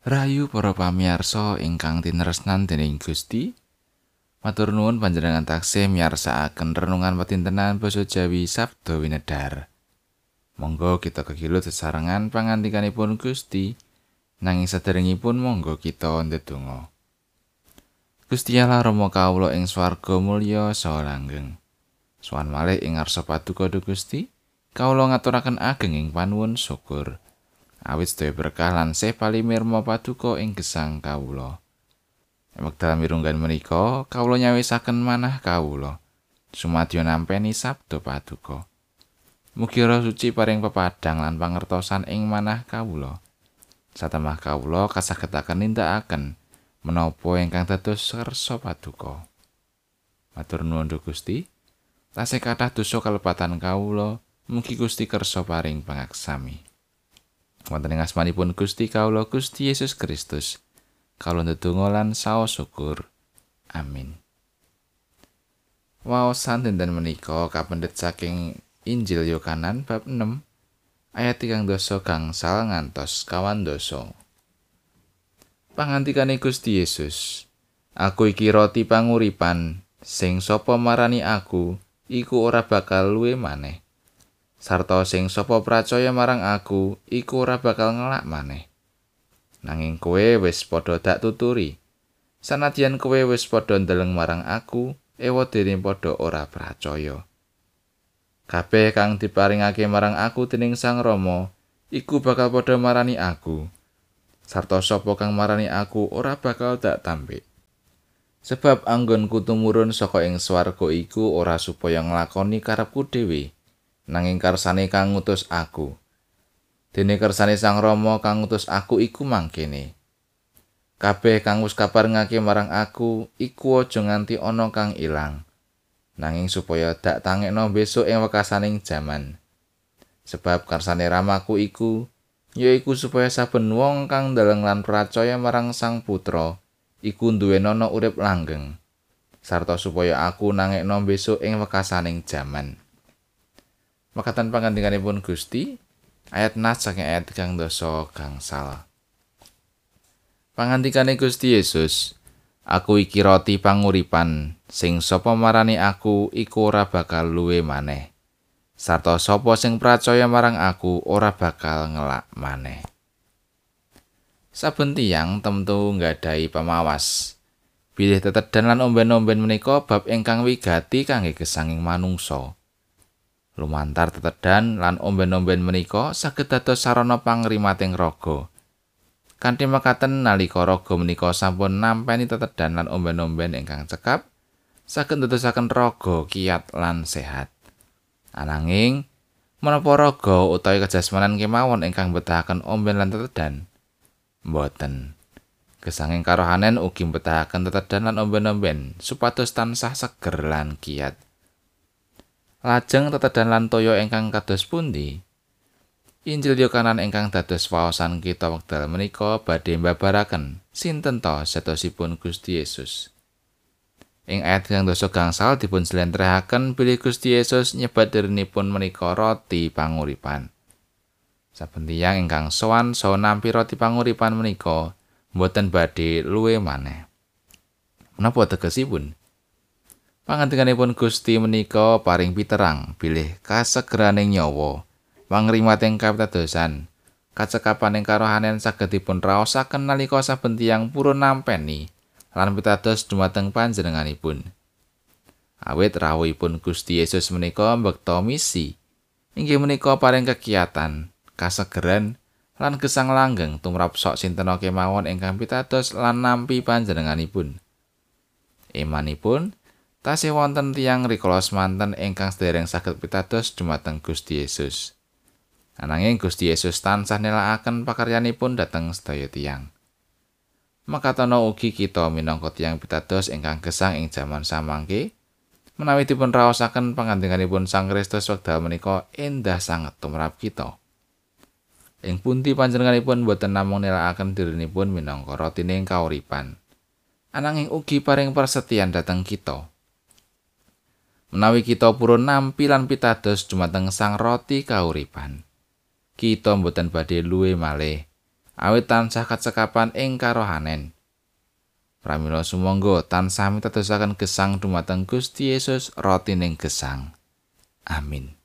Rayu para pamirsa ingkang tinresnan dening Gusti. Matur nuwun panjenengan taksih miyarsakaken renungan patintenan basa Jawi Sabda Winedhar. Monggo kita kegilut sesarengan pangandikanipun Gusti. Nanging saderengipun monggo kita ndedonga. Gusti Allah Rama kawula ing swarga mulya saha langgeng. Sowan malih ing ngarsa paduka Gusti, kawula ngaturaken ageng ing panuwun syukur. Awit sedaya berkah lan sepali mirma paduka ing gesang kawula. Wekdal mirunggan menika, kawula nyawisaken manah kawula. Sumadyo nampeni sabda paduka. Mugi Suci paring pepadang lan pangertosan ing manah kawula. Satemah kawula kasagetaken nindakaken menapa ingkang dados kersa paduka. Matur nuwun Gusti. Tasih kathah dosa kalepatan kawula, mugi Gusti kersa paring pangaksami. Wonten ing asmanipun Gusti kawula Gusti Yesus Kristus. Kawula ndedonga lan saos syukur. Amin. Waosan dinten menika kapendet saking Injil Yohanan bab 6 ayat 3 dosa gangsal ngantos kawan dosa Pangantikane Gusti Yesus Aku iki roti panguripan sing sapa marani aku iku ora bakal luwe maneh sarta sing sapa pracaya marang aku iku ora bakal ngelak maneh. Nanging kowe wis padha dak tuturi. Sanadyan kowe wis padha ndeleng marang aku ewa dene padha ora pracaya. Kabeh kang diparingake marang aku dening Sang Rama iku bakal padha marani aku. Sarta sapa kang marani aku ora bakal dak tampe sebab anggonku tumurun saka ing swarga iku ora supaya nglakoni karepku dhewe nanging karsane kang ngutus aku. Dene kersane Sang Rama kang ngutus aku iku mangkene. Kabeh kang wis kaparengake marang aku iku aja nganti ana kang ilang. Nanging supaya dak tangekno besok ing wekasaning jaman. Sebab karsane ramaku iku yaiku supaya saben wong kang ndeleng lan percaya marang Sang Putra iku duwe nono urip langgeng. Sarta supaya aku nangekno besok ing wekasaning jaman. Makatan pangandinganipun Gusti ayat nas saking ayat kang dosa gangsal. Pangandikane Gusti Yesus, aku iki roti panguripan sing sapa marani aku iku ora bakal luwe maneh. Sarta sapa sing percaya marang aku ora bakal ngelak maneh. Saben tiyang temtu nggadahi pemawas. Bilih tetedan lan omben-omben menika bab ingkang wigati kangge gesanging manungsa. Lumantar tetedan lan omben-omben menika saged dados sarana pangrimating raga. Kanthi makaten nalika raga menika sampun nampeni tetedan lan omben-omben ingkang cekap, saged ndadosaken raga kiat lan sehat. Ananging menapa raga utawi kejasmanan kemawon ingkang betahaken omben lan tetedan? Mboten. Gesanging karohanen ugi betahaken tetedan lan omben-omben supados tansah seger lan kiat. Lajeng tetedan lan toya ingkang kados pundi? Injil Yohanan ingkang dados waosan kita wekdal menika badhe mbabaraken sinten to setosipun Gusti Yesus. Ing ayat yang dosa gangsal dipun slentrehaken bilih Gusti Yesus nyebat dirinipun menika roti panguripan. Saben tiyang ingkang sowan saha nampi roti panguripan menika mboten badhe luwe maneh. Menapa tegesipun? Pangandikanipun Gusti menika paring piterang bilih kasegeraning nyawa pangrimating kapitadosan kacekapaning karohanen saged dipun raosaken nalika saben tiyang purun nampeni lan pitados dumateng panjenenganipun. Awit rawuhipun Gusti Yesus menika mbekta misi inggih menika paring kegiatan kasegeran lan gesang langgeng tumrap sok sinten kemawon ingkang pitados lan nampi panjenenganipun. Imanipun tasih wonten tiyang rikala manten ingkang sedereng saged pitados dumateng Gusti Yesus. Ananging Gusti Yesus tansah nelakaken pakaryanipun dhateng sedaya tiyang. Makatono ugi kita minangka tiyang pitados ingkang gesang ing jaman samangke menawi dipun raosaken pangandikanipun Sang Kristus wekdal menika endah sanget tumrap kita. Ing pundi panjenenganipun boten namung nelakaken dirinipun minangka rotining kauripan. Ananging ugi paring persetyan dhateng kita. Menawi kita purun nampi lan pitados dumateng sang roti kauripan. Kita mboten badhe luwe malih awit tansah kacekapan ing karohanen. Pramila sumangga tansah mitedosaken gesang dumateng Gusti Yesus rotining gesang. Amin.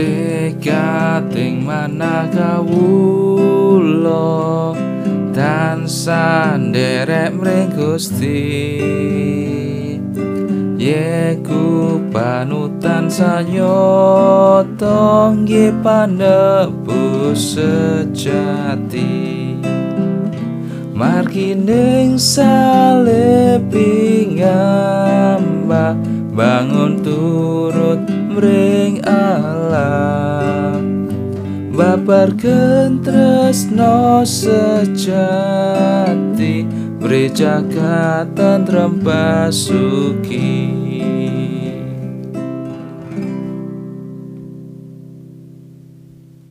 Tekating manah tansah nderek mring Gusti. Yeku panutan sanyata nggih panebus sejati. Margining salepi ngambah bangun turut mring Kabarkan tresno sejati Beri jagat tentrem pasuki